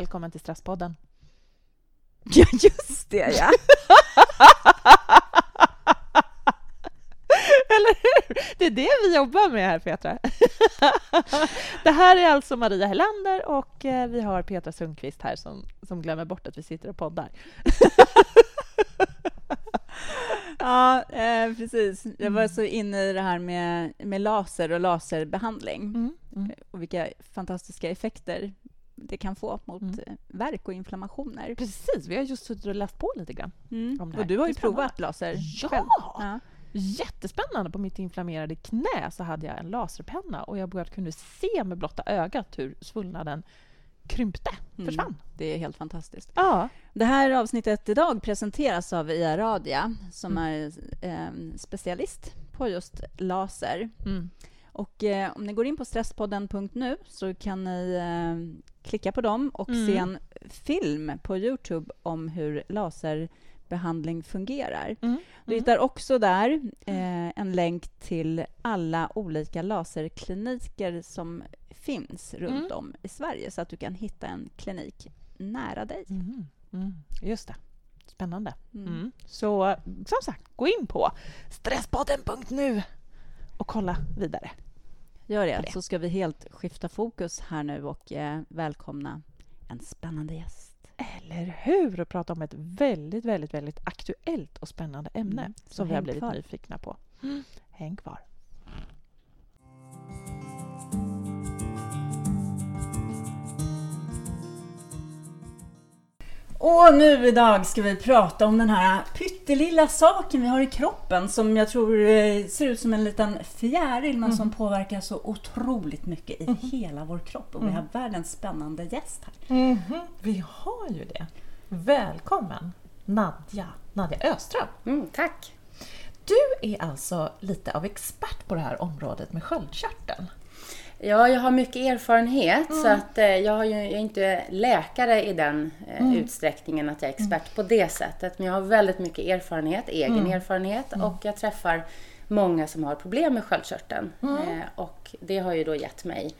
Välkommen till Stresspodden. Ja, just det ja! Eller hur? Det är det vi jobbar med här, Petra. Det här är alltså Maria Hellander och eh, vi har Petra Sundqvist här som, som glömmer bort att vi sitter och poddar. Ja, eh, precis. Jag var så inne i det här med, med laser och laserbehandling Mm, mm. och vilka fantastiska effekter det kan få mot Mm. eh, värk och inflammationer. Precis, vi har just suttit och läst på lite grann. Mm. Om det här. Och du har ju provat laser Ja! själv. Ja. Jättespännande! På mitt inflammerade knä så hade jag en laserpenna och jag bara kunde se med blotta ögat hur svullnaden krympte, Mm. försvann. Det är helt fantastiskt. Ja. Det här avsnittet idag presenteras av IA Radia som Mm. är eh, specialist på just laser. Mm. Och eh, om ni går in på stresspodden.nu så kan ni eh, klicka på dem och Mm. se en film på Youtube om hur laserbehandling fungerar. Mm. Du hittar också där eh, en länk till alla olika laserkliniker som finns runt Mm. om i Sverige så att du kan hitta en klinik nära dig. Mm. Mm. Just det. Spännande. Mm. Mm. Så som sagt, gå in på stresspodden.nu och kolla vidare. Gör det, det. så ska vi helt skifta fokus här nu och eh, välkomna en spännande gäst. Eller hur? Och prata om ett väldigt, väldigt, väldigt aktuellt och spännande ämne Mm, som vi har blivit kvar. nyfikna på. Häng kvar. Och nu idag ska vi prata om den här pyttelilla saken vi har i kroppen som jag tror eh, ser ut som en liten fjäril men som påverkar så otroligt mycket i hela vår kropp. Och vi har världens spännande gäst här. Mhm, Vi har ju det. Välkommen Nadja, Nadja Öström. Mm, tack! Du är alltså lite av expert på det här området med sköldkörteln. Ja, jag har mycket erfarenhet så att eh, jag, har ju, jag är inte läkare i den eh, utsträckningen att jag är expert på det sättet. Men jag har väldigt mycket erfarenhet, egen erfarenhet och jag träffar många som har problem med sköldkörteln. Eh, och det har ju då gett mig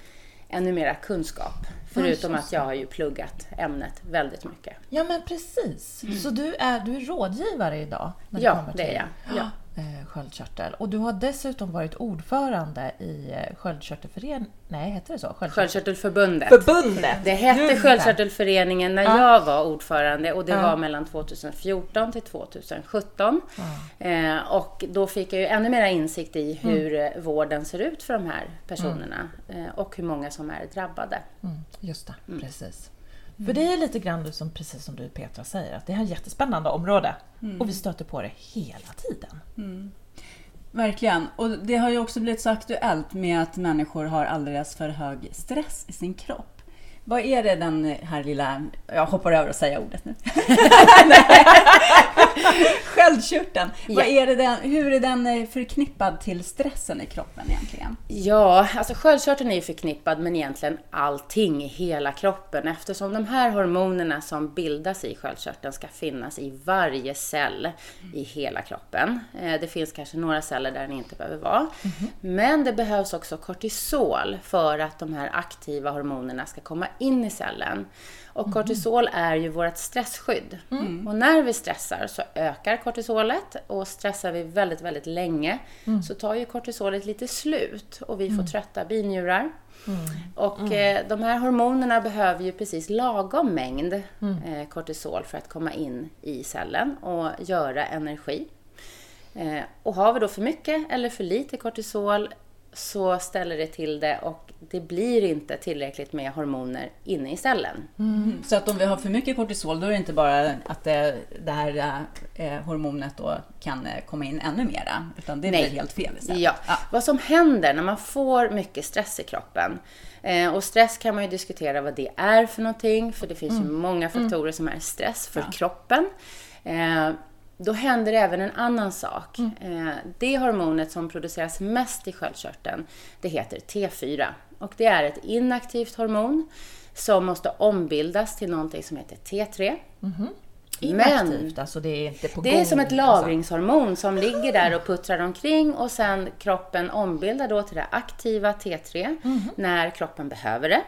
ännu mera kunskap. Förutom att jag har ju pluggat ämnet väldigt mycket. Ja men precis. Så du är, du är rådgivare idag? Ja, kommer det är jag. Ja. Eh, sköldkörtel. Och du har dessutom varit ordförande i eh, sköldkörtelföreningen. Nej, heter det så? Sköldkörtelförbundet. Förbundet! Det hette Sköldkörtelföreningen när jag var ordförande och det Ja. var mellan 2014 till 2017. Eh, och då fick jag ju ännu mer insikt i hur eh, vården ser ut för de här personerna eh, och hur många som är drabbade. Mm, just det, Mm. precis. För det är lite grann som, precis som du Petra säger, att det här är ett jättespännande område. Mm. Och vi stöter på det hela tiden. Verkligen. Och det har ju också blivit så aktuellt med att människor har alldeles för hög stress i sin kropp. Vad är det den här lilla... Jag hoppar över att säga ordet nu. Sköldkörteln. Vad Ja. är det den, hur är den eh, förknippad till stressen i kroppen egentligen? Ja, alltså sköldkörteln är ju förknippad med egentligen allting i hela kroppen eftersom de här hormonerna som bildas i sköldkörteln ska finnas i varje cell i hela kroppen. Eh, Det finns kanske några celler där den inte behöver vara. Men det behövs också kortisol för att de här aktiva hormonerna ska komma in i cellen. Och kortisol är ju vårt stressskydd. Och när vi stressar så ökar kortisolet. Och stressar vi väldigt, väldigt länge så tar ju kortisolet lite slut. Och vi får trötta binjurar. Och eh, de här hormonerna behöver ju precis lagom mängd eh, kortisol för att komma in i cellen och göra energi. Eh, och har vi då för mycket eller för lite kortisol så ställer det till det och det blir inte tillräckligt med hormoner inne i cellen. Så att om vi har för mycket kortisol, då är det inte bara att det, det här eh, hormonet då kan eh, komma in ännu mera, utan det blir Nej. helt fel istället. Ja. Vad som händer när man får mycket stress i kroppen. Eh, och stress kan man ju diskutera vad det är för någonting, för det finns ju många faktorer som är stress för kroppen. Eh, då händer även en annan sak. Eh, det hormonet som produceras mest i sköldkörteln, det heter T4. Och det är ett inaktivt hormon som måste ombildas till någonting som heter T3. Inaktivt, alltså det är inte på gång. Det är som ett alltså. lagringshormon som ligger där och puttrar omkring och sen kroppen ombildar då till det aktiva T3 Mhm. när kroppen behöver det.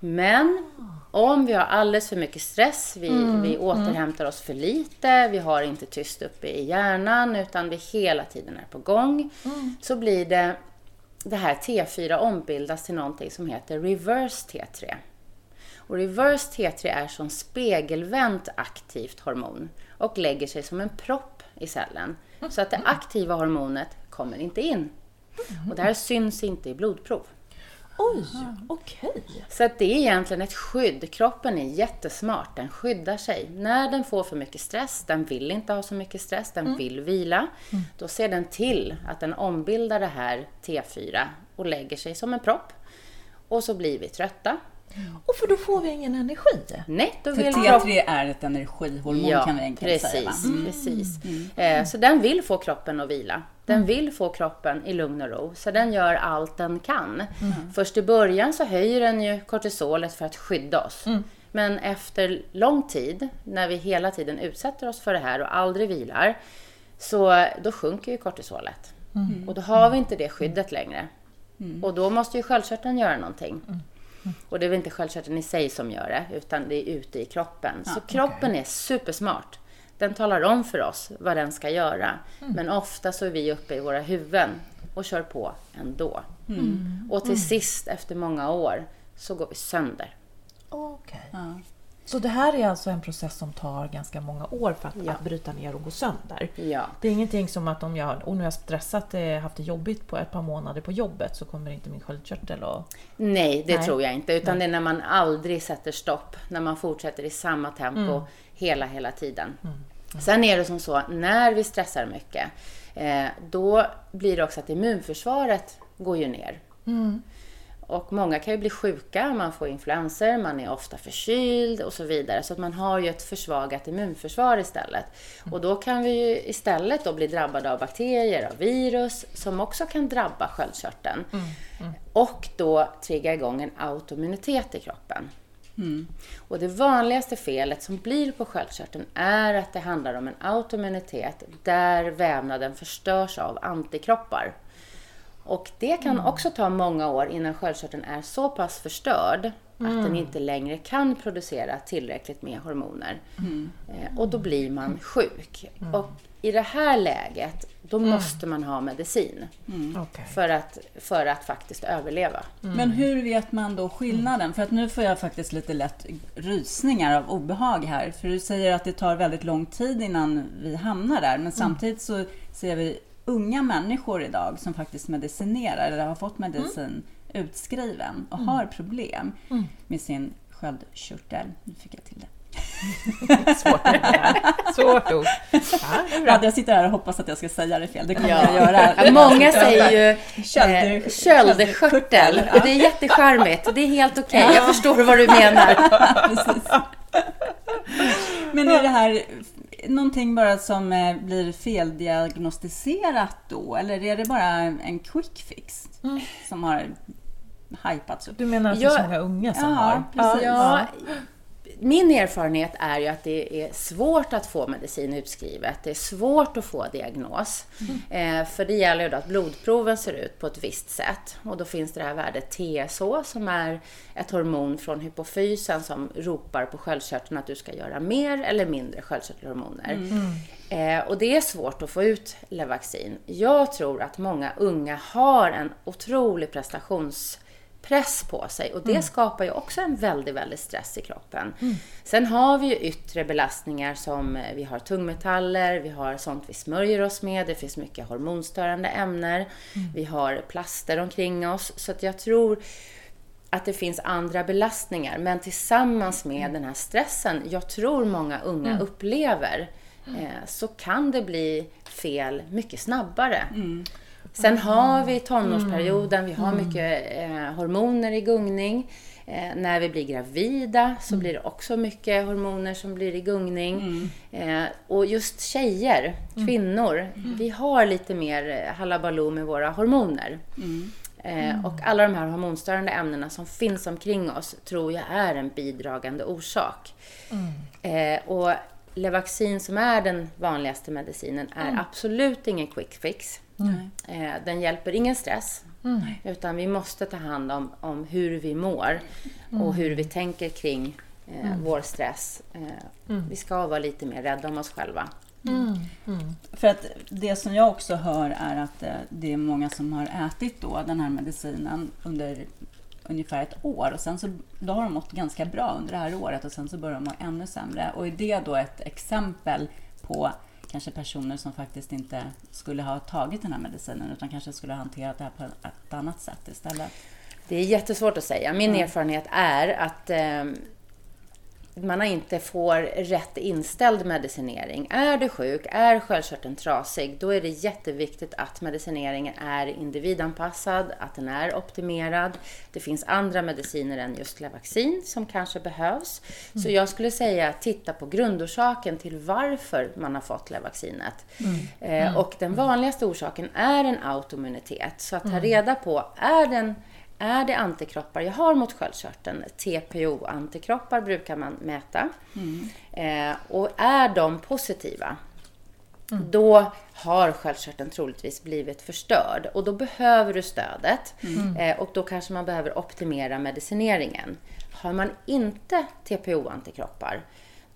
Men om vi har alldeles för mycket stress, vi, vi återhämtar oss för lite, vi har inte tyst uppe i hjärnan utan vi hela tiden är på gång. Så blir det, det här T4 ombildas till någonting som heter reverse T3. Och reverse T3 är som spegelvänt aktivt hormon och lägger sig som en propp i cellen. Så att det aktiva hormonet kommer inte in. Och det här syns inte i blodprov. Oj, okej. Så att det är egentligen ett skydd. Kroppen är jättesmart. Den skyddar sig. När den får för mycket stress, den vill inte ha så mycket stress, den vill vila. Då ser den till att den ombildar det här T4 och lägger sig som en propp. Och så blir vi trötta. Och för då får vi ingen energi. Nej, då För vill kroppen... T3 är ett energihormon kan vi enkelt säga. Va? precis, precis. Eh, så den vill få kroppen att vila. Den Mm. vill få kroppen i lugn och ro, så den gör allt den kan. Mm. Först i början så höjer den ju kortisolet för att skydda oss. Mm. Men efter lång tid, när vi hela tiden utsätter oss för det här och aldrig vilar, så då sjunker ju kortisolet. Mm. Och då har vi inte det skyddet längre. Och då måste ju sköldkörteln göra någonting. Mm. Och det är väl inte sköldkörteln i sig som gör det, utan det är ute i kroppen. så kroppen är supersmart. Den talar om för oss vad den ska göra. Men ofta så är vi uppe i våra huvuden och kör på ändå. Och till sist, efter många år, så går vi sönder. Okej. Ja. Så det här är alltså en process som tar ganska många år för att, att bryta ner och gå sönder? Ja. Det är ingenting som att om jag, och nu har jag stressat, eh, haft det jobbigt på ett par månader på jobbet så kommer inte min sköldkörtel och... Nej, det Nej. tror jag inte. Utan det är när man aldrig sätter stopp. När man fortsätter i samma tempo hela, hela tiden. Sen är det som så, när vi stressar mycket, eh, då blir det också att immunförsvaret går ju ner. Och många kan ju bli sjuka, man får influenser, man är ofta förkyld och så vidare. Så att man har ju ett försvagat immunförsvar istället. Och då kan vi ju istället då bli drabbade av bakterier, av virus, som också kan drabba sköldkörteln. Och då trigga igång en autoimmunitet i kroppen. Och det vanligaste felet som blir på sköldkörteln är att det handlar om en autoimmunitet där vävnaden förstörs av antikroppar. Och det kan också ta många år innan sköldkörteln är så pass förstörd att den inte längre kan producera tillräckligt med hormoner. Eh, och då blir man sjuk. Och i det här läget, då måste man ha medicin Okej. för, att, för att faktiskt överleva. Men hur vet man då skillnaden? För att nu får jag faktiskt lite lätt rysningar av obehag här. För du säger att det tar väldigt lång tid innan vi hamnar där. Men samtidigt så ser vi unga människor idag som faktiskt medicinerar eller har fått medicin utskriven och har problem med sin sköldkörtel. Nu fick jag till det. Svårt. Svårt ord. Ja. Ja, jag sitter här och hoppas att jag ska säga det fel. Det kommer Ja. jag göra. Ja, Många säger ju eh, köldskörtel. Och det är jättecharmigt. Det är helt okej. Jag förstår vad du menar. Precis. Men är det här någonting bara som eh, blir feldiagnostiserat då? Eller är det bara en quick fix som har hypats upp? Du menar att det är så Ja. många unga som Ja, har? precis. Ja, min erfarenhet är ju att det är svårt att få medicin utskrivet. Det är svårt att få diagnos. Eh, för det gäller ju då att blodproven ser ut på ett visst sätt. Och då finns det här värdet TSH som är ett hormon från hypofysen som ropar på sköldkörteln att du ska göra mer eller mindre sköldkörtelhormoner. Eh, och det är svårt att få ut Levaxin. Jag tror att många unga har en otrolig prestations press på sig. Och det skapar ju också en väldigt, väldigt stress i kroppen. Sen har vi ju yttre belastningar som eh, vi har tungmetaller, vi har sånt vi smörjer oss med, det finns mycket hormonstörande ämnen, vi har plaster omkring oss. Så att jag tror att det finns andra belastningar. Men tillsammans med den här stressen jag tror många unga upplever eh, så kan det bli fel mycket snabbare. Sen har vi tonårsperioden, vi har mycket eh, hormoner i gungning. Eh, när vi blir gravida så blir det också mycket hormoner som blir i gungning. Eh, och just tjejer, kvinnor, vi har lite mer eh, halabaloo med våra hormoner. Eh, och alla de här hormonstörande ämnena som finns omkring oss tror jag är en bidragande orsak. Eh, och Levaxin som är den vanligaste medicinen är absolut ingen quick fix. Eh, den hjälper ingen stress. Utan vi måste ta hand om, om hur vi mår och hur vi tänker kring eh, vår stress. Eh, Vi ska vara lite mer rädda om oss själva. För att det som jag också hör är att eh, det är många som har ätit då den här medicinen under ungefär ett år och sen så då har de mått ganska bra under det här året och sen så börjar de må ännu sämre. Och är det då ett exempel på kanske personer som faktiskt inte skulle ha tagit den här medicinen utan kanske skulle ha hanterat det här på ett annat sätt istället? Det är jättesvårt att säga. Min erfarenhet är att eh, man inte får rätt inställd medicinering. Är du sjuk, är sköldkörteln trasig, då är det jätteviktigt att medicineringen är individanpassad, att den är optimerad. Det finns andra mediciner än just Levaxin som kanske behövs. Så jag skulle säga titta på grundorsaken till varför man har fått Levaxinet. Eh, och den vanligaste orsaken är en autoimmunitet. Så att ta reda på, är den är det antikroppar jag har mot sköldkörteln? TPO-antikroppar brukar man mäta. Eh, och är de positiva, då har sköldkörteln troligtvis blivit förstörd och då behöver du stödet. Eh, och då kanske man behöver optimera medicineringen. Har man inte TPO-antikroppar,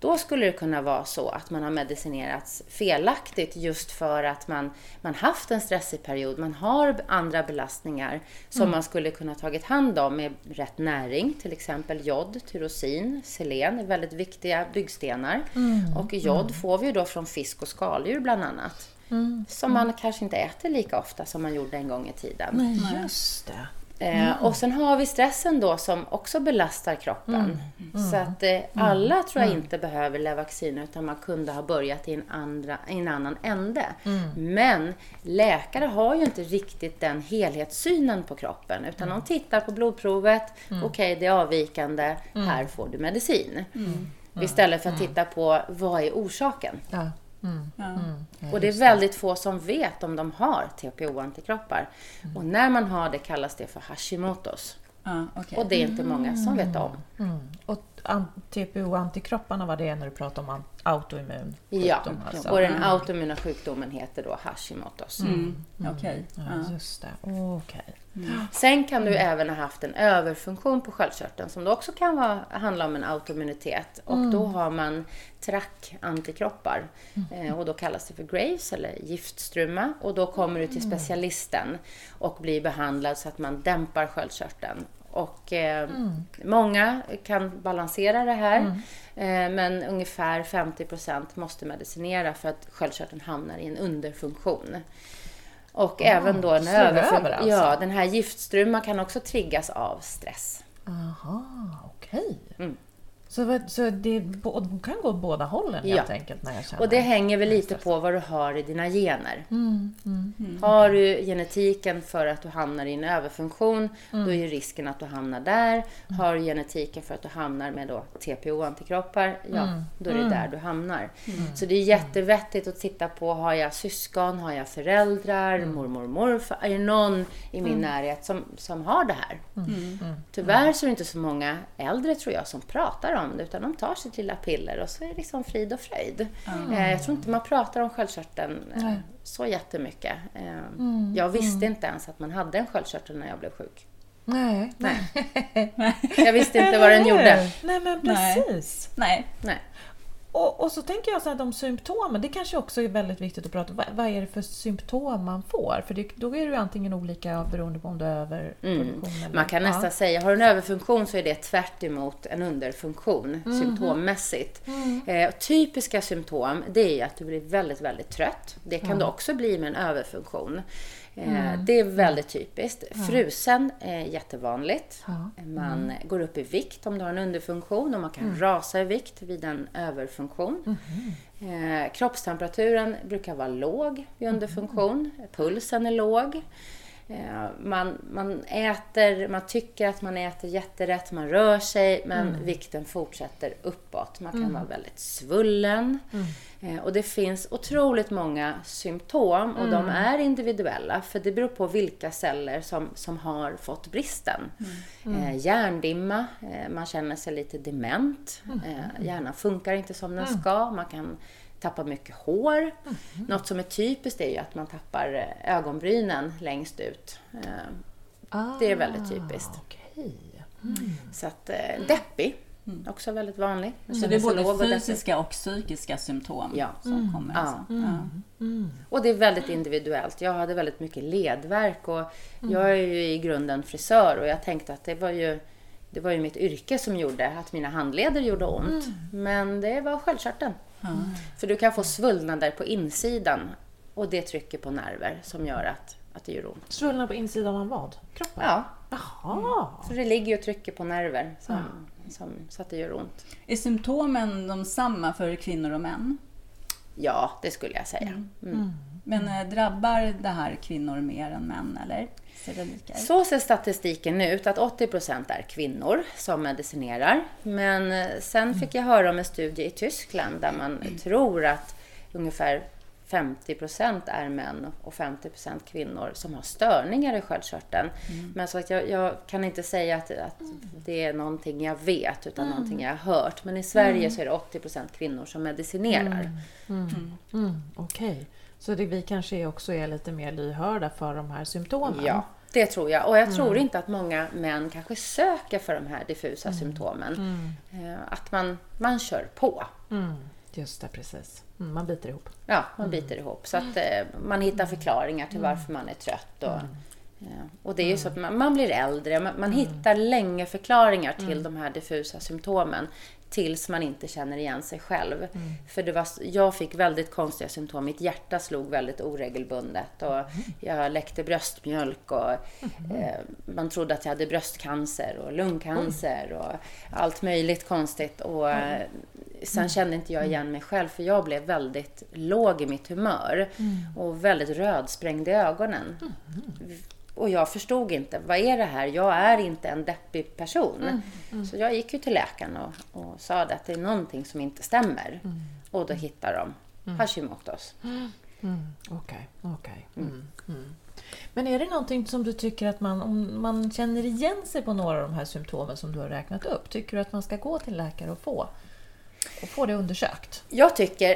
då skulle det kunna vara så att man har medicinerats felaktigt just för att man, man haft en stressig period, man har andra belastningar som man skulle kunna tagit hand om med rätt näring, till exempel jod, tyrosin, selen är väldigt viktiga byggstenar. Och jod får vi ju då från fisk och skaldjur bland annat. Som man kanske inte äter lika ofta som man gjorde en gång i tiden. Nej, just det. Eh, och sen har vi stressen då som också belastar kroppen. Så att eh, alla tror jag inte behöver Levaxin utan man kunde ha börjat i en, andra, i en annan ände. Men läkare har ju inte riktigt den helhetssynen på kroppen utan de tittar på blodprovet. Okej, det är avvikande. Här får du medicin. Istället för att titta på vad är orsaken. Ja. Ja. Och det är väldigt få som vet om de har TPO-antikroppar. Och när man har det kallas det för Hashimotos. Ja, okej. Och det är inte många som vet om. Mm. Och an- TPO-antikropparna var det när du pratade om autoimmun Ja, sjukdom, alltså. och den autoimmuna sjukdomen heter då Hashimotos. Mm. Okej. Ja, Ja. just det. Okej. Sen kan du även ha haft en överfunktion på sköldkörteln som då också kan vara, handla om en autoimmunitet. Och då har man TRAC-antikroppar. Eh, och då kallas det för Graves eller giftstruma. Och då kommer du till specialisten och blir behandlad så att man dämpar sköldkörteln. Och eh, många kan balansera det här. Eh, men ungefär 50% måste medicinera för att sköldkörteln hamnar i en underfunktion. Och även då en slår överfun- över alltså? Ja, den här giftstrumman kan också triggas av stress. Aha, okej. Mm. Så, så det de kan gå åt båda hållen helt Ja. enkelt när jag känner Och det hänger väl lite på vad du har i dina gener. Mm, mm. Har du genetiken för att du hamnar i en överfunktion, Mm. då är ju risken att du hamnar där. Har du genetiken för att du hamnar med då TPO-antikroppar, ja, Mm. då är det där du hamnar. Så det är jättevettigt att titta på, har jag syskon, har jag föräldrar, Mm. mormor, morfar, är det någon i min närhet som, som har det här? Mm. Tyvärr så är det inte så många äldre tror jag som pratar om det, utan de tar sitt lilla piller och så är det liksom frid och fröjd. Eh, Jag tror inte man pratar om sköldkörteln eh, Nej. så jättemycket. Eh, Jag visste inte ens att man hade en sköldkörtel när jag blev sjuk. Nej, nej. Jag visste inte vad den gjorde. Nej, men Nej. precis. Nej. Nej. Och, och så tänker jag så här, de symptomen, det kanske också är väldigt viktigt att prata om. Vad, vad är det för symptom man får? För det, då är det ju antingen olika beroende på om du är överproduktion eller... Mm. Man kan nästan ja. säga, har du en överfunktion så är det tvärt emot en underfunktion Mhm. symptommässigt. Mm. Eh, typiska symptom, det är att du blir väldigt, väldigt trött. Det kan du också bli med en överfunktion. Mm. Det är väldigt typiskt. Frusen är jättevanligt. Ja. Man går upp i vikt om du har en underfunktion och man kan rasa i vikt vid en överfunktion. Eh, kroppstemperaturen brukar vara låg vid underfunktion. Pulsen är låg. Eh, man, man äter, man tycker att man äter jätterätt, man rör sig men vikten fortsätter uppåt. Man kan vara väldigt svullen. Eh, och det finns otroligt många symptom och de är individuella för det beror på vilka celler som, som har fått bristen. Eh, hjärndimma, eh, man känner sig lite dement, eh, hjärnan funkar inte som den ska, man kan tappa mycket hår. Något som är typiskt är ju att man tappar eh, ögonbrynen längst ut. Eh, Det är väldigt typiskt. Ah, okej. Så att eh, deppig, också väldigt vanlig. Så det är både fysiska och psykiska symptom Ja. som kommer? Ja. Alltså. Ja. Och det är väldigt individuellt. Jag hade väldigt mycket ledvärk och Mm. jag är ju i grunden frisör och jag tänkte att det var ju det var ju mitt yrke som gjorde att mina handleder gjorde ont. Mm. Men det var sköldkörteln. För du kan få svullnader på insidan och det trycker på nerver som gör att, att det gör ont. Svullna på insidan av vad? Kroppen? Ja, Jaha. så det ligger ju och trycker på nerver som, som, så att det gör ont. Är symptomen de samma för kvinnor och män? Ja, det skulle jag säga. Mm. Men eh, drabbar det här kvinnor mer än män eller? Ser det lika ut? Så ser statistiken ut, att 80% är kvinnor som medicinerar. Men eh, sen fick jag höra om en studie i Tyskland där man tror att ungefär 50% är män och 50% kvinnor som har störningar i sköldkörteln. Men så att jag, jag kan inte säga att, att det är någonting jag vet utan någonting jag har hört. Men i Sverige så är det 80% kvinnor som medicinerar. Mm, Okej. Så det, vi kanske också är lite mer lyhörda för de här symptomen? Ja, det tror jag. Och jag tror inte att många män kanske söker för de här diffusa symptomen. Eh, Att man, man kör på. Mm, just det, precis. Mm, man biter ihop. Ja, man biter ihop. Så att eh, man hittar förklaringar till varför man är trött. Och, eh, och det är ju så att man, man blir äldre. Man, man hittar länge förklaringar till de här diffusa symptomen. Tills man inte känner igen sig själv. För det var, jag fick väldigt konstiga symptom. Mitt hjärta slog väldigt oregelbundet. Och jag läckte bröstmjölk. Och, eh, man trodde att jag hade bröstcancer och lungcancer. Och allt möjligt konstigt. Och, eh, Sen kände inte jag igen mig själv för jag blev väldigt låg i mitt humör och väldigt rödsprängd i ögonen. Och jag förstod inte, vad är det här? Jag är inte en deppig person. Så jag gick ju till läkaren och, och sa det att det är någonting som inte stämmer. Och då hittar de Hashimotos. Mm, Okej, okej. Mm, mm. Men är det någonting som du tycker att man, om man känner igen sig på några av de här symptomen som du har räknat upp, tycker du att man ska gå till läkare och få, och få det undersökt? Jag tycker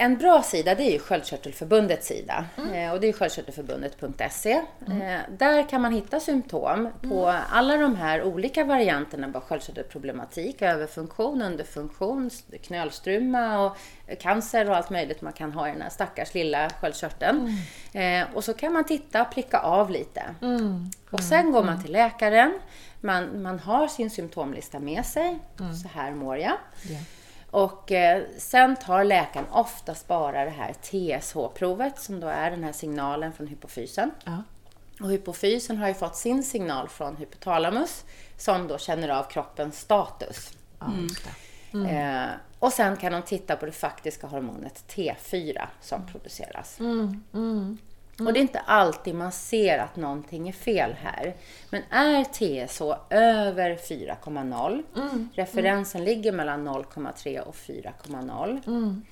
en bra sida det är ju Sköldkörtelförbundets sida. Eh, och det är sköldkörtelförbundet.se. Eh, där kan man hitta symptom på alla de här olika varianterna av sköldkörtelproblematik. Överfunktion, underfunktion, knölstruma och cancer och allt möjligt man kan ha i den här stackars lilla sköldkörteln. Eh, och så kan man titta och pricka av lite. Och sen går man till läkaren. Man, man har sin symptomlista med sig. Så här mår jag. Och eh, sen tar läkaren oftast bara det här TSH-provet som då är den här signalen från hypofysen. Ja. Och hypofysen har ju fått sin signal från hypotalamus som då känner av kroppens status. Just det. Eh, och sen kan de titta på det faktiska hormonet T4 som produceras. Och det är inte alltid man ser att någonting är fel här. Men är TSH över 4,0, referensen ligger mellan 0,3 och 4,0,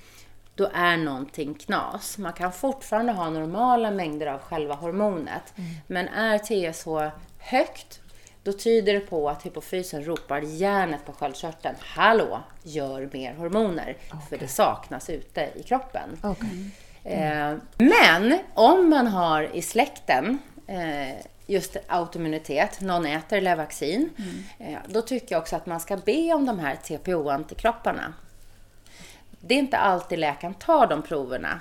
då är någonting knas. Man kan fortfarande ha normala mängder av själva hormonet. Men är TSH högt, då tyder det på att hypofysen ropar järnet på sköldkörteln. Hallå, gör mer hormoner. För det saknas ute i kroppen. Okej. Eh, men om man har i släkten eh, just autoimmunitet, någon äter Levaxin, eh, då tycker jag också att man ska be om de här TPO-antikropparna. Det är inte alltid läkaren tar de proverna,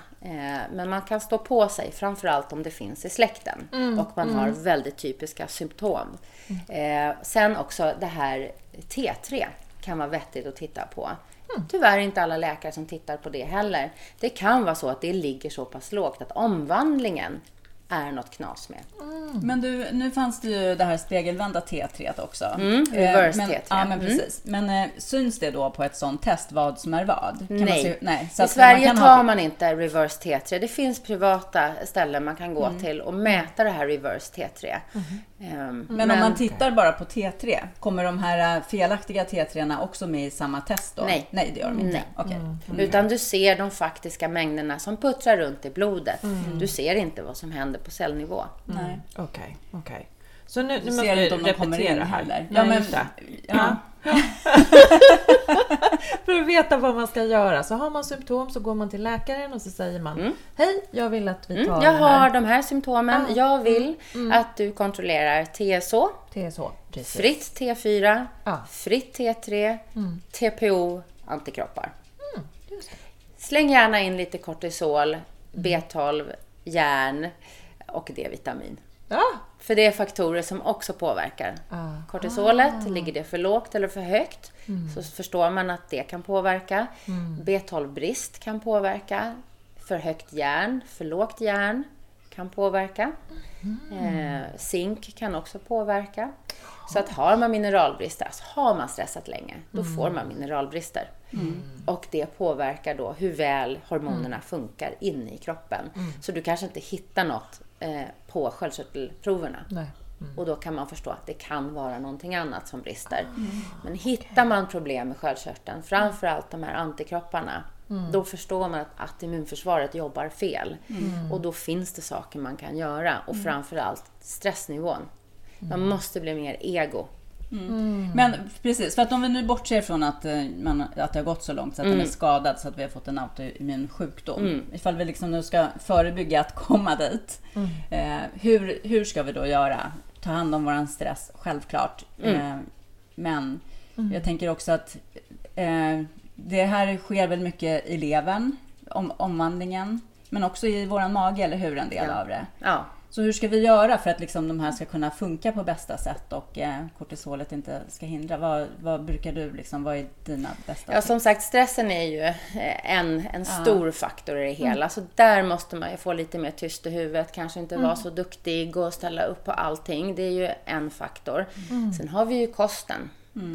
men man kan stå på sig, framförallt om det finns i släkten och man har väldigt typiska symptom. Eh, sen också det här T3 kan vara vettigt att titta på. Tyvärr inte alla läkare som tittar på det heller. Det kan vara så att det ligger så pass lågt att omvandlingen är något knas med. Men du, nu fanns det ju det här spegelvända T3 också. Mm, Eh, reverse men, T3. Ja, men Mm. precis. Men eh, syns det då på ett sånt test vad som är vad? Kan Nej. Man se, nej. Så I Sverige kan tar ha- man inte reverse T3. Det finns privata ställen man kan gå till och mäta det här reverse T3. Ehm, Men, om man tittar bara på T3, kommer de här eh, felaktiga T3 också med i samma test då? Nej. Nej, det gör de inte. Nej. Okej. Utan du ser de faktiska mängderna som puttrar runt i blodet. Du ser inte vad som händer på cellnivå. Nej. Okej, okej. Så nu, nu Du måste ser vi inte om de kommer in repetera här. heller. Ja, Ja, men, det. ja. För att veta vad man ska göra. Så har man symptom så går man till läkaren och så säger man Hej, jag vill att vi tar Mm, jag det här. har de här symptomen. Ah. Jag vill att du kontrollerar TSH, TSH. Precis. fritt T4, Ja. fritt T3, TPO, antikroppar. Just det. Släng gärna in lite kortisol, B12, järn och D-vitamin. Ja. För det är faktorer som också påverkar. Ah. Kortisolet, ligger det för lågt eller för högt så förstår man att det kan påverka. B12-brist kan påverka. För högt järn, för lågt järn kan påverka. Eh, zink kan också påverka. Så att har man mineralbrister, alltså har man stressat länge, då får man mineralbrister. Och det påverkar då hur väl hormonerna funkar inne i kroppen. Så du kanske inte hittar något eh, på sköldkörtelproverna. Nej. Och då kan man förstå att det kan vara någonting annat som brister. Men hittar man problem med sköldkörteln, framförallt de här antikropparna, då förstår man att, att immunförsvaret jobbar fel. Och då finns det saker man kan göra. Och framförallt stressnivån. Man måste bli mer ego. Men precis, för att om vi nu bortser från att, eh, man, att det har gått så långt så att den är skadad så att vi har fått en autoimmun sjukdom. Ifall vi liksom nu ska förebygga att komma dit. Eh, hur, hur ska vi då göra? Ta hand om våran stress, självklart. Eh, men jag tänker också att eh, det här sker väl mycket i levern, om, omvandlingen. Men också i våran mage, eller hur? En del Ja. av det. Ja. Så hur ska vi göra för att liksom de här ska kunna funka på bästa sätt och eh, kortisolet inte ska hindra? Vad, vad brukar du, liksom, vad är dina bästa Ja, som sagt, stressen är ju eh, en, en stor faktor i det hela. Så där måste man ju få lite mer tyst i huvudet, kanske inte vara så duktig och ställa upp på allting. Det är ju en faktor. Sen har vi ju kosten.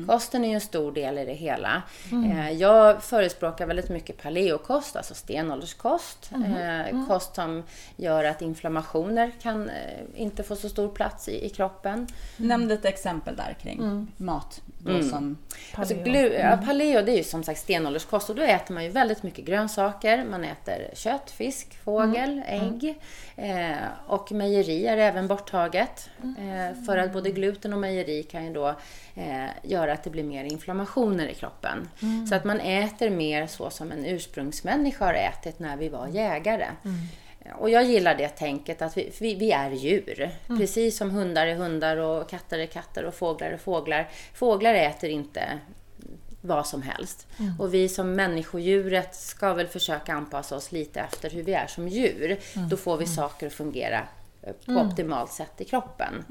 Kosten är ju en stor del i det hela. Eh, jag förespråkar väldigt mycket paleokost, alltså stenålderskost. Eh, kost som gör att inflammationer kan eh, inte få så stor plats i, i kroppen. Nämn ett exempel där kring mat. Då som, Alltså, Paleo. glu- ja, paleo det är ju som sagt stenålderskost och då äter man ju väldigt mycket grönsaker. Man äter kött, fisk, fågel, ägg. Eh, och mejeri är även borttaget. Eh, för att både gluten och mejeri kan ju då eh, göra att det blir mer inflammationer i kroppen. Så att man äter mer så som en ursprungsmänniska har ätit när vi var jägare. Och jag gillar det tänket att vi, vi, vi är djur. Precis som hundar är hundar och katter är katter och fåglar är fåglar. Fåglar äter inte vad som helst. Och vi som människodjuret ska väl försöka anpassa oss lite efter hur vi är som djur. Då får vi saker att fungera eh, på optimalt sätt i kroppen.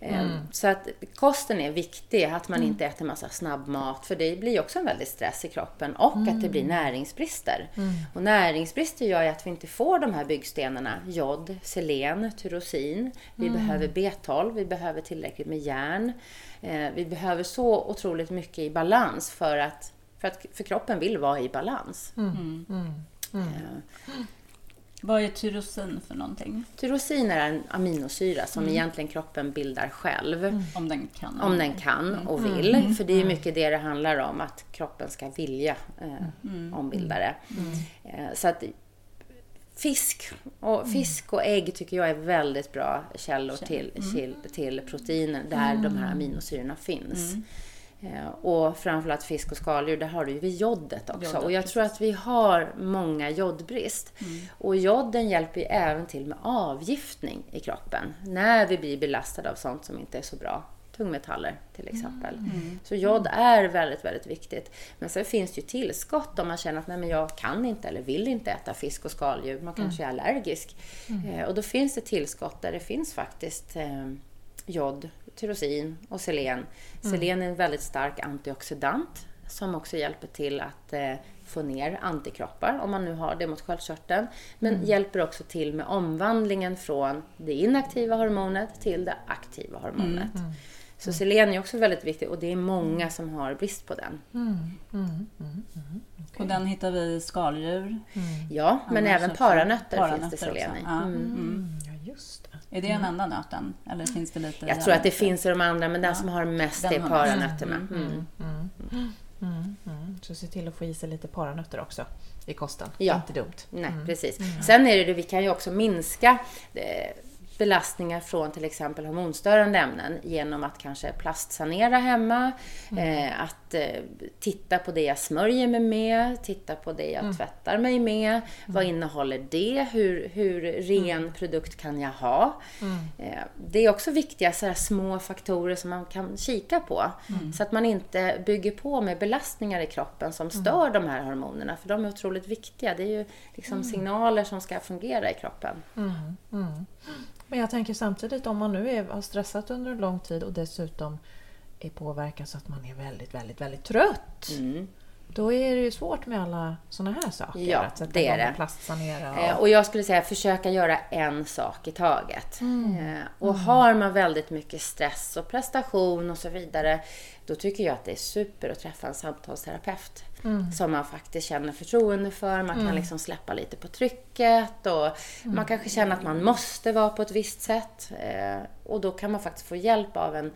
Eh, Så att kosten är viktig, att man inte äter massa snabbmat, för det blir också en väldig stress i kroppen och att det blir näringsbrister. Och näringsbrister gör ju att vi inte får de här byggstenarna, jod, selen, tyrosin. Vi behöver B12, vi behöver tillräckligt med järn. Eh, Vi behöver så otroligt mycket i balans för att, för att för kroppen vill vara i balans. Eh, vad är tyrosin för någonting? Tyrosin är en aminosyra som egentligen kroppen bildar själv. Om den kan. Om den kan och vill. För det är mycket det det handlar om, att kroppen ska vilja eh, ombilda det. Eh, så att fisk och, fisk och ägg tycker jag är väldigt bra källor till, till, till proteiner där de här aminosyrorna finns. Eh, Och framförallt fisk och skaldjur, där har du ju jodet också. Jodet, och jag tror att vi har många jodbrist. Och joden hjälper ju även till med avgiftning i kroppen. När vi blir belastade av sånt som inte är så bra. Tungmetaller till exempel. Så jod är väldigt, väldigt viktigt. Men sen finns det ju tillskott om man känner att nej, men jag kan inte eller vill inte äta fisk och skaldjur. Man kanske är allergisk. Eh, och då finns det tillskott där det finns faktiskt eh, jod, tyrosin och selen. Selen är en väldigt stark antioxidant som också hjälper till att eh, få ner antikroppar om man nu har det mot sköldkörteln. Men hjälper också till med omvandlingen från det inaktiva hormonet till det aktiva hormonet. Så selen är också väldigt viktigt och det är många som har brist på den. Och den hittar vi i skaldjur. Ja, men Annars även paranötter, paranötter finns det selen i. Mm. Ja, just det. Är det den enda nöten? Eller finns det lite Jag tror att det finns i de andra, men den som har mest Den är paranötterna. Mm. Mm, mm. Så se till att få i sig lite paranötter också i kosten. Ja. Inte dumt. Nej, precis. Sen är det det, vi kan ju också minska eh, belastningar från till exempel hormonstörande ämnen genom att kanske plastsanera hemma, eh, att eh, titta på det jag smörjer mig med, titta på det jag tvättar mig med. Vad innehåller det? Hur, hur ren produkt kan jag ha? Eh, det är också viktiga så här små faktorer som man kan kika på. Så att man inte bygger på med belastningar i kroppen som stör de här hormonerna. För de är otroligt viktiga. Det är ju liksom signaler som ska fungera i kroppen. Men jag tänker samtidigt om man nu är, har stressat under en lång tid och dessutom är påverkad så att man är väldigt, väldigt, väldigt trött. Mm. Då är det ju svårt med alla såna här saker. Ja, att sätta det är det. plastsanera. Eh, Och, Och jag skulle säga försöka göra en sak i taget. Mm. Eh, Och har man väldigt mycket stress och prestation och så vidare, då tycker jag att det är super att träffa en samtalsterapeut. Mm. Som man faktiskt känner förtroende för. Man kan liksom släppa lite på trycket och Mm. man kanske känner att man måste vara på ett visst sätt. Eh, Och då kan man faktiskt få hjälp av en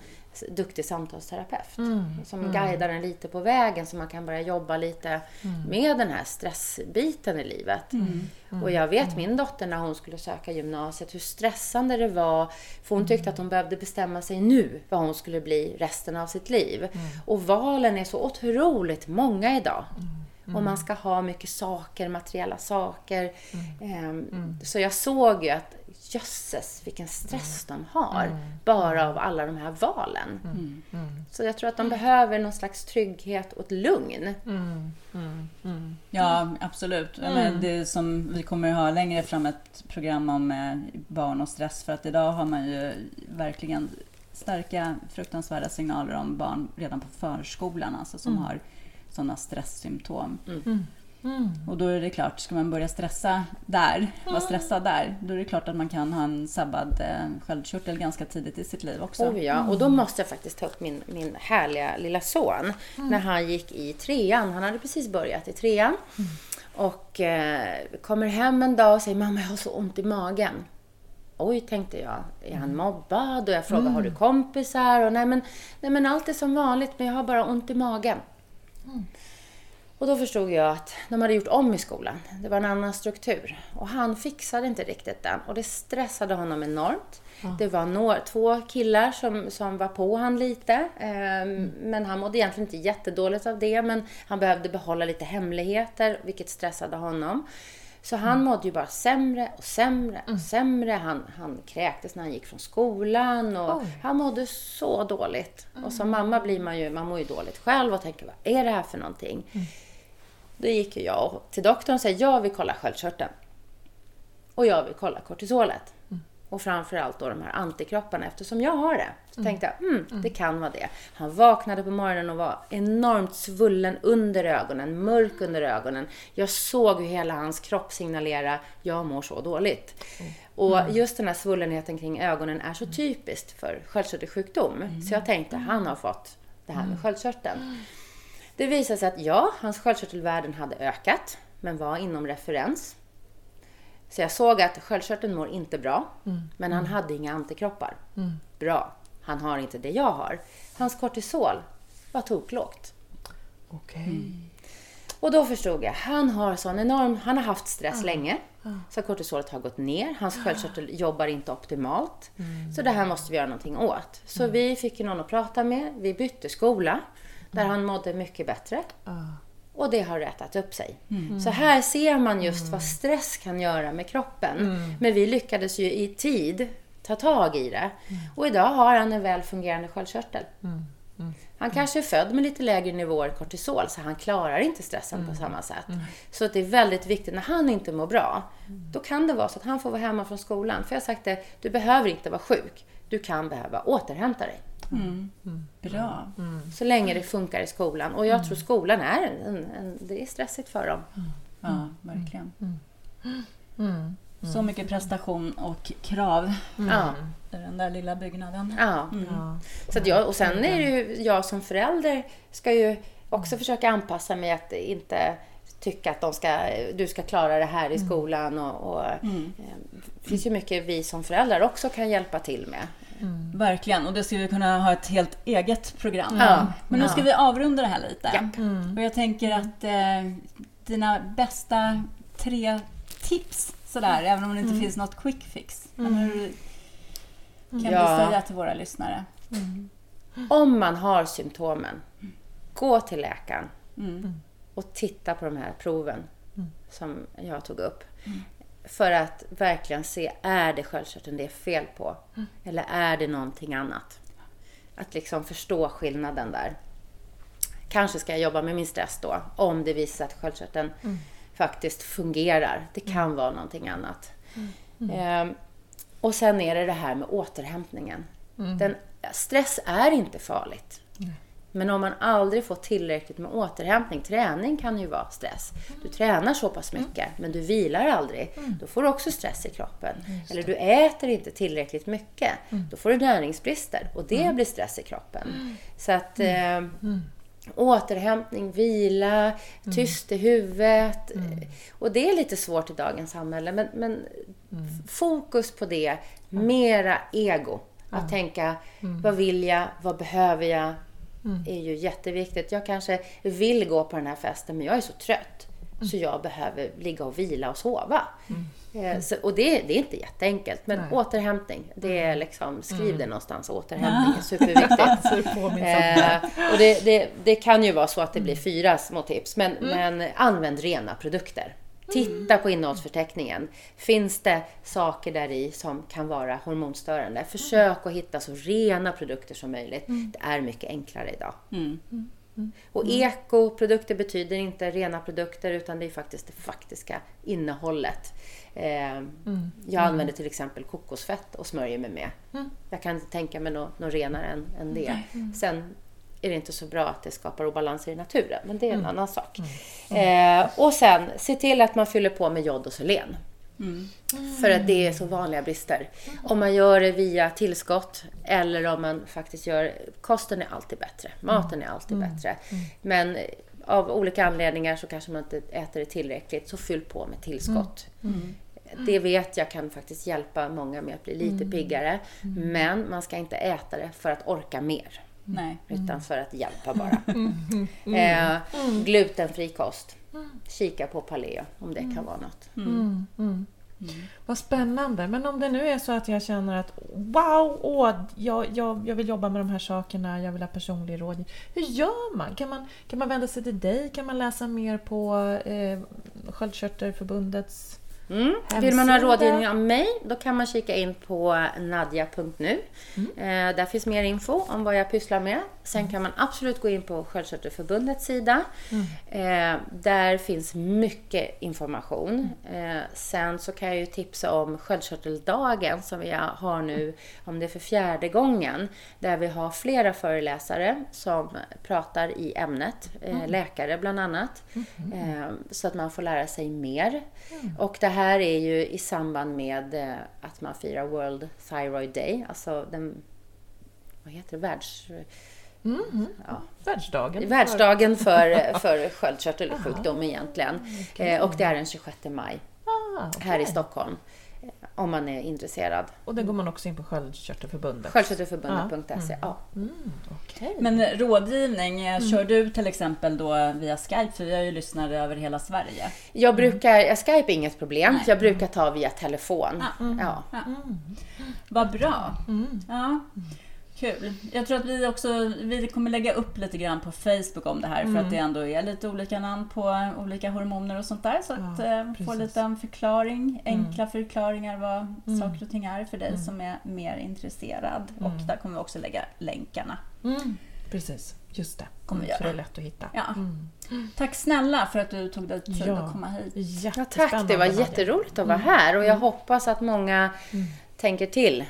duktig samtalsterapeut. Mm. Som guidar en lite på vägen så man kan börja jobba lite Mm. med den här stressbiten i livet. Och jag vet min dotter när hon skulle söka gymnasiet hur stressande det var. För hon tyckte att hon behövde bestämma sig nu vad hon skulle bli resten av sitt liv. Och valen är så otroligt många idag. Och man ska ha mycket saker, materiella saker. Ehm, Så jag såg ju att jösses vilken stress de har. Bara av alla de här valen. Så jag tror att de behöver någon slags trygghet och ett lugn. mm, mm, mm. Ja, absolut. Men det som vi kommer att ha längre fram ett program om eh, barn och stress. För att idag har man ju verkligen starka, fruktansvärda signaler om barn redan på förskolan alltså, som har sådana stresssymptom. Mm. Och då är det klart, ska man börja stressa där, vara stressad där, då är det klart att man kan ha en sabbad eh, sköldkörtel ganska tidigt i sitt liv också. Oh ja, och då måste jag faktiskt ta upp min, min härliga lilla son. När han gick i trean. Han hade precis börjat i trean. Och eh, kommer hem en dag och säger mamma jag har så ont i magen. Oj, tänkte jag. Är han mobbad? Och jag frågar, har du kompisar? Och nej men, nej men allt är som vanligt, men jag har bara ont i magen. Och då förstod jag att de hade gjort om i skolan. Det var en annan struktur. Och han fixade inte riktigt den. Och det stressade honom enormt. Det var några, två killar som, som var på han lite. ehm, Men han mådde egentligen inte jättedåligt av det. Men han behövde behålla lite hemligheter, vilket stressade honom. Så han mådde ju bara sämre och sämre och sämre. Han, han kräktes när han gick från skolan och Oj. han mådde så dåligt. Och som mamma blir man ju, man mår ju dåligt själv och tänker vad är det här för någonting? Då gick ju jag till doktorn och sa jag vill kolla sköldkörteln. Och jag vill kolla kortisolet. Och framförallt då de här antikropparna eftersom jag har det. Så tänkte jag, mm, det kan vara det. Han vaknade på morgonen och var enormt svullen under ögonen, mörk under ögonen. Jag såg hur hela hans kropp signalera, jag mår så dåligt. Och just den här svullenheten kring ögonen är så typiskt för sköldkörtelsjukdom. Så jag tänkte, han har fått det här med sköldkörteln. Det visade sig att ja, hans sköldkörtelvärden hade ökat, men var inom referens. Så jag såg att sköldkörteln mår inte bra, men han hade inga antikroppar. Bra, han har inte det jag har. Hans kortisol var toklågt. Okej. Och då förstod jag, han har sån enorm, han har haft stress länge. Så kortisolet har gått ner, hans sköldkörtel jobbar inte optimalt. Så det här måste vi göra någonting åt. Så vi fick någon att prata med, vi bytte skola. Där han mådde mycket bättre. Och det har rätat upp sig. Så här ser man just vad stress kan göra med kroppen. Men vi lyckades ju i tid ta tag i det. Och idag har han en väl fungerande sköldkörtel. Han kanske är född med lite lägre nivåer kortisol, så han klarar inte stressen på samma sätt. Så att det är väldigt viktigt, när han inte mår bra, då kan det vara så att han får vara hemma från skolan. För jag har sagt det, du behöver inte vara sjuk. Du kan behöva återhämta dig. Bra. Så länge det funkar i skolan. Och jag tror skolan är en, en, en det är stressigt för dem. Ja, verkligen. Så mycket prestation och krav Ja. i den där lilla byggnaden. ja. Ja. Så att jag, och sen är det ju jag som förälder ska ju också försöka anpassa mig att inte tycka att de ska, du ska klara det här i skolan. Och, och, eh, Det finns ju mycket vi som föräldrar också kan hjälpa till med. Verkligen, och det ska vi kunna ha ett helt eget program. Ja. Men nu ska vi avrunda det här lite. Och jag tänker att eh, dina bästa tre tips sådär, även om det inte finns något quick fix. Hur, kan Ja. vi säga till våra lyssnare? Om man har symptomen, gå till läkaren Mm. och titta på de här proven som jag tog upp. För att verkligen se, är det sköldkörteln det är fel på? Eller är det någonting annat? Att liksom förstå skillnaden där. Kanske ska jag jobba med min stress då, om det visar att sköldkörteln faktiskt fungerar. Det kan vara någonting annat. Ehm, och sen är det det här med återhämtningen. Den, stress är inte farligt. Men om man aldrig får tillräckligt med återhämtning, träning kan ju vara stress. Du tränar så pass mycket, men du vilar aldrig. Då får du också stress i kroppen. Eller du äter inte tillräckligt mycket. Då får du näringsbrister och det blir stress i kroppen. Så att eh, återhämtning, vila, tyst i huvudet. Och det är lite svårt i dagens samhälle, men, men fokus på det. Mera ego. Att tänka, vad vill jag? Vad behöver jag? Är ju jätteviktigt. Jag kanske vill gå på den här festen, men jag är så trött. Så jag behöver ligga och vila och sova. Eh, Så, och det, det är inte jätteenkelt. Men Nej. återhämtning, det är liksom, skriv det någonstans. Återhämtning är superviktigt. Eh, och det, det, det kan ju vara så att det blir fyra små tips, men, men använd rena produkter. Titta på innehållsförteckningen. Finns det saker där i som kan vara hormonstörande? Försök att hitta så rena produkter som möjligt. Det är mycket enklare idag. Mm. Och ekoprodukter betyder inte rena produkter utan det är faktiskt det faktiska innehållet. Eh, Jag använder till exempel kokosfett och smörjer mig med. Jag kan inte tänka mig något, något renare än, än det. Sen är det inte så bra att det skapar obalanser i naturen, men det är en annan sak. Eh, och sen, se till att man fyller på med jod och selen. För att det är så vanliga brister. Om man gör det via tillskott eller om man faktiskt gör... Kosten är alltid bättre. Maten är alltid bättre. Men av olika anledningar så kanske man inte äter det tillräckligt, så fyll på med tillskott. Det vet jag kan faktiskt hjälpa många med att bli lite piggare. Men man ska inte äta det för att orka mer. Nej. Utan för att hjälpa bara. Eh, glutenfri kost. Kika på paleo om det kan vara något. Vad spännande. Men om det nu är så att jag känner att wow, åh, jag, jag, jag vill jobba med de här sakerna, jag vill ha personlig rådgivning. Hur gör man? Kan man, kan man vända sig till dig? Kan man läsa mer på eh, Sköldkörtelförbundets Mm. Vill man ha rådgivning av mig, då kan man kika in på nadja.nu. Eh, där finns mer info om vad jag pysslar med. Sen kan man absolut gå in på Sköldkörtelförbundets sida. Eh, där finns mycket information. Eh, sen så kan jag ju tipsa om Sköldkörteldagen som vi har nu, om det är för fjärde gången. Där vi har flera föreläsare som pratar i ämnet, eh, läkare bland annat. Eh, så att man får lära sig mer. Och det här är ju i samband med eh, att man firar World Thyroid Day, alltså den, vad heter det, världs... Ja, Världsdagen? världsdagen för, för sköldkörtelsjukdom egentligen. Eh, och det är den 26 maj Ah, okej. här i Stockholm. Eh, Om man är intresserad. Och där går man också in på Sköldkörtelförbundet? Sköldkörtelförbundet.se. Ja. Mm, okej. Men rådgivning, eh, kör du till exempel då via Skype? För vi har ju lyssnare över hela Sverige. Jag brukar, jag Skype är inget problem. Jag brukar ta via telefon. Ja. Vad bra! Ja. Kul. Jag tror att vi också vi kommer lägga upp lite grann på Facebook om det här för att det ändå är lite olika namn på olika hormoner och sånt där. Så att Ja, eh, få lite en förklaring, enkla förklaringar vad saker och ting är för dig som är mer intresserad. Och där kommer vi också lägga länkarna. Mm, precis, just det. Kommer vi Mm, så göra. det är lätt att hitta. Ja. Tack snälla för att du tog dig tid Ja. att komma hit. Ja, tack, det var jätteroligt att vara här och jag hoppas att många tänker till.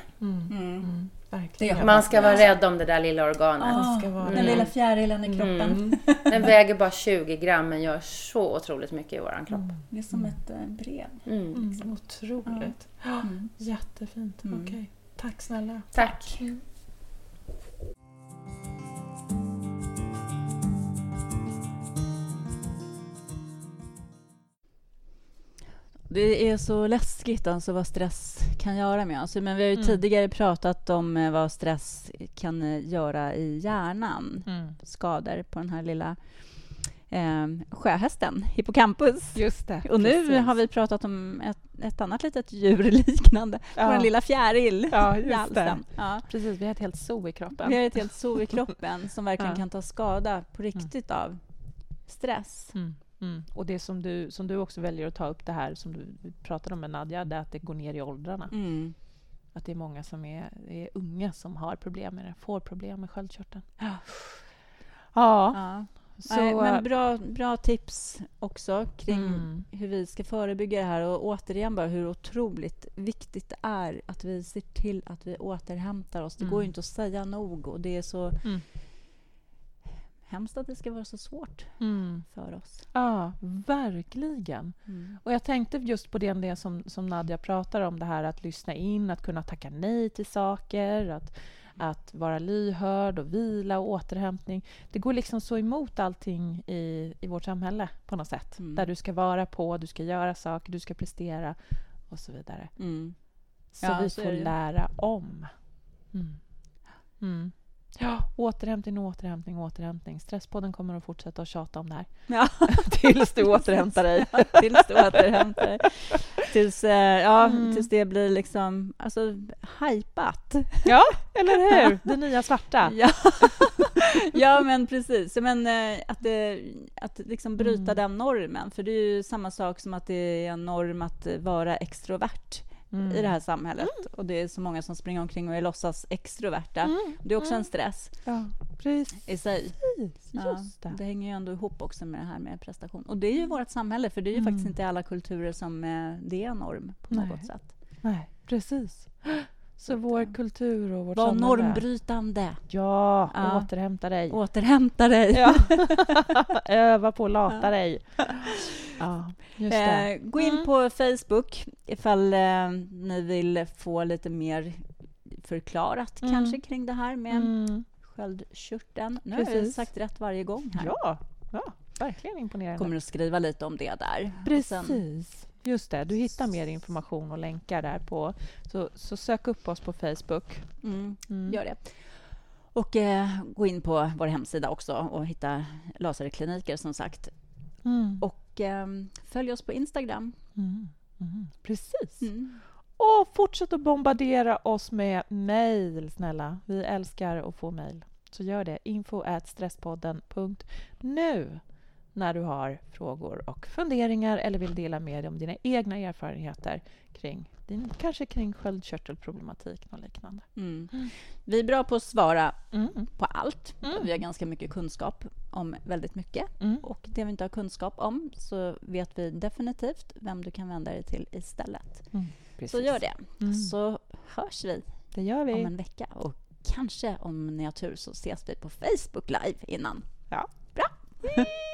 Mm. Verkligen. Man ska vara rädd om det där lilla organet. Ah, ska vara- den lilla fjärilen i kroppen. Den väger bara 20 gram men gör så otroligt mycket i våran kropp. Det är som ett eh, brev. Mm. Mm, otroligt. Ja, Mm. Jättefint. Okej. Tack snälla. Tack. Det är så läskigt alltså vad stress kan göra med oss. Men vi har ju tidigare pratat om eh, vad stress kan eh, göra i hjärnan. Mm. Skador på den här lilla eh, sjöhästen, hippocampus. Just det. Och nu precis. har vi pratat om ett ett annat litet djur liknande. Ja. Vår lilla fjäril Ja, i halsen. Ja. Precis, vi har ett helt zoo i kroppen. Vi har ett helt zoo i kroppen som verkligen Ja. kan ta skada på riktigt av stress. Mm, mm. Och det som du, som du också väljer att ta upp det här som du pratade om med Nadja, det är att det går ner i åldrarna. Mm. Att det är många som är, är unga som har problem med det, får problem med sköldkörteln. Ja. Ja, Ja. så... Nej, men bra, bra tips också kring Mm. hur vi ska förebygga det här och återigen bara hur otroligt viktigt det är att vi ser till att vi återhämtar oss. Det Mm. går ju inte att säga nog och det är så Mm. Hemskt att det ska vara så svårt Mm. för oss. Ja, verkligen. Mm. Och jag tänkte just på det, det som, som Nadja pratar om, det här att lyssna in, att kunna tacka nej till saker, att, att vara lyhörd och vila och återhämtning. Det går liksom så emot allting i, i vårt samhälle på något sätt. Mm. Där du ska vara på, du ska göra saker, du ska prestera och så vidare. Mm. Så Ja, vi så får lära om. Ja, återhämtning, återhämtning, återhämtning. Stresspodden kommer att fortsätta att tjata om det här. Ja. Tills du återhämtar dig. tills du återhämtar dig. Tills, ja, Mm. tills det blir liksom alltså, hajpat. Ja, eller hur? Det nya svarta. Ja. ja, men precis. Men, eh, att det, att liksom bryta Mm. den normen. För det är ju samma sak som att det är en norm att vara extrovert Mm. i det här samhället. Och det är så många som springer omkring och är låtsas extroverta. Mm. Det är också Mm. en stress Ja, precis. i sig. Ja, det. det hänger ju ändå ihop också med det här med prestation. Och det är ju vårt samhälle, för det är ju Mm. faktiskt inte alla kulturer som eh, det är norm på Nej. något sätt. Nej, precis. Så vår kultur och vårt Var samhälle... normbrytande. Ja, Ja. återhämta dig. Återhämta dig. Ja. Öva på att lata dig. Ja, just det. Eh, gå in Mm. på Facebook ifall eh, ni vill få lite mer förklarat Mm. kanske kring det här med Mm. sköldkörteln. Nu har jag Precis. sagt rätt varje gång här. Ja, ja, verkligen imponerande. kommer att skriva lite om det där. Och sen- Precis. Just det, du hittar mer information och länkar där på. Så, så sök upp oss på Facebook. Mm, Mm. Gör det. Och eh, gå in på vår hemsida också och hitta laserkliniker som sagt. Mm. Och eh, följ oss på Instagram. Mm. Mm. Precis. Mm. Och fortsätt att bombardera oss med mejl, snälla. Vi älskar att få mejl. Så gör det. info stresspodden.nu när du har frågor och funderingar eller vill dela med dig om dina egna erfarenheter kring din, kanske kring sköldkörtelproblematik och liknande. Mm. Mm. Vi är bra på att svara Mm. på allt. Mm. Vi har ganska mycket kunskap om väldigt mycket. Mm. Och det vi inte har kunskap om så vet vi definitivt vem du kan vända dig till istället. Mm. Så gör det. Så hörs vi Det gör vi. om en vecka. Och kanske om ni har tur så ses vi på Facebook Live innan.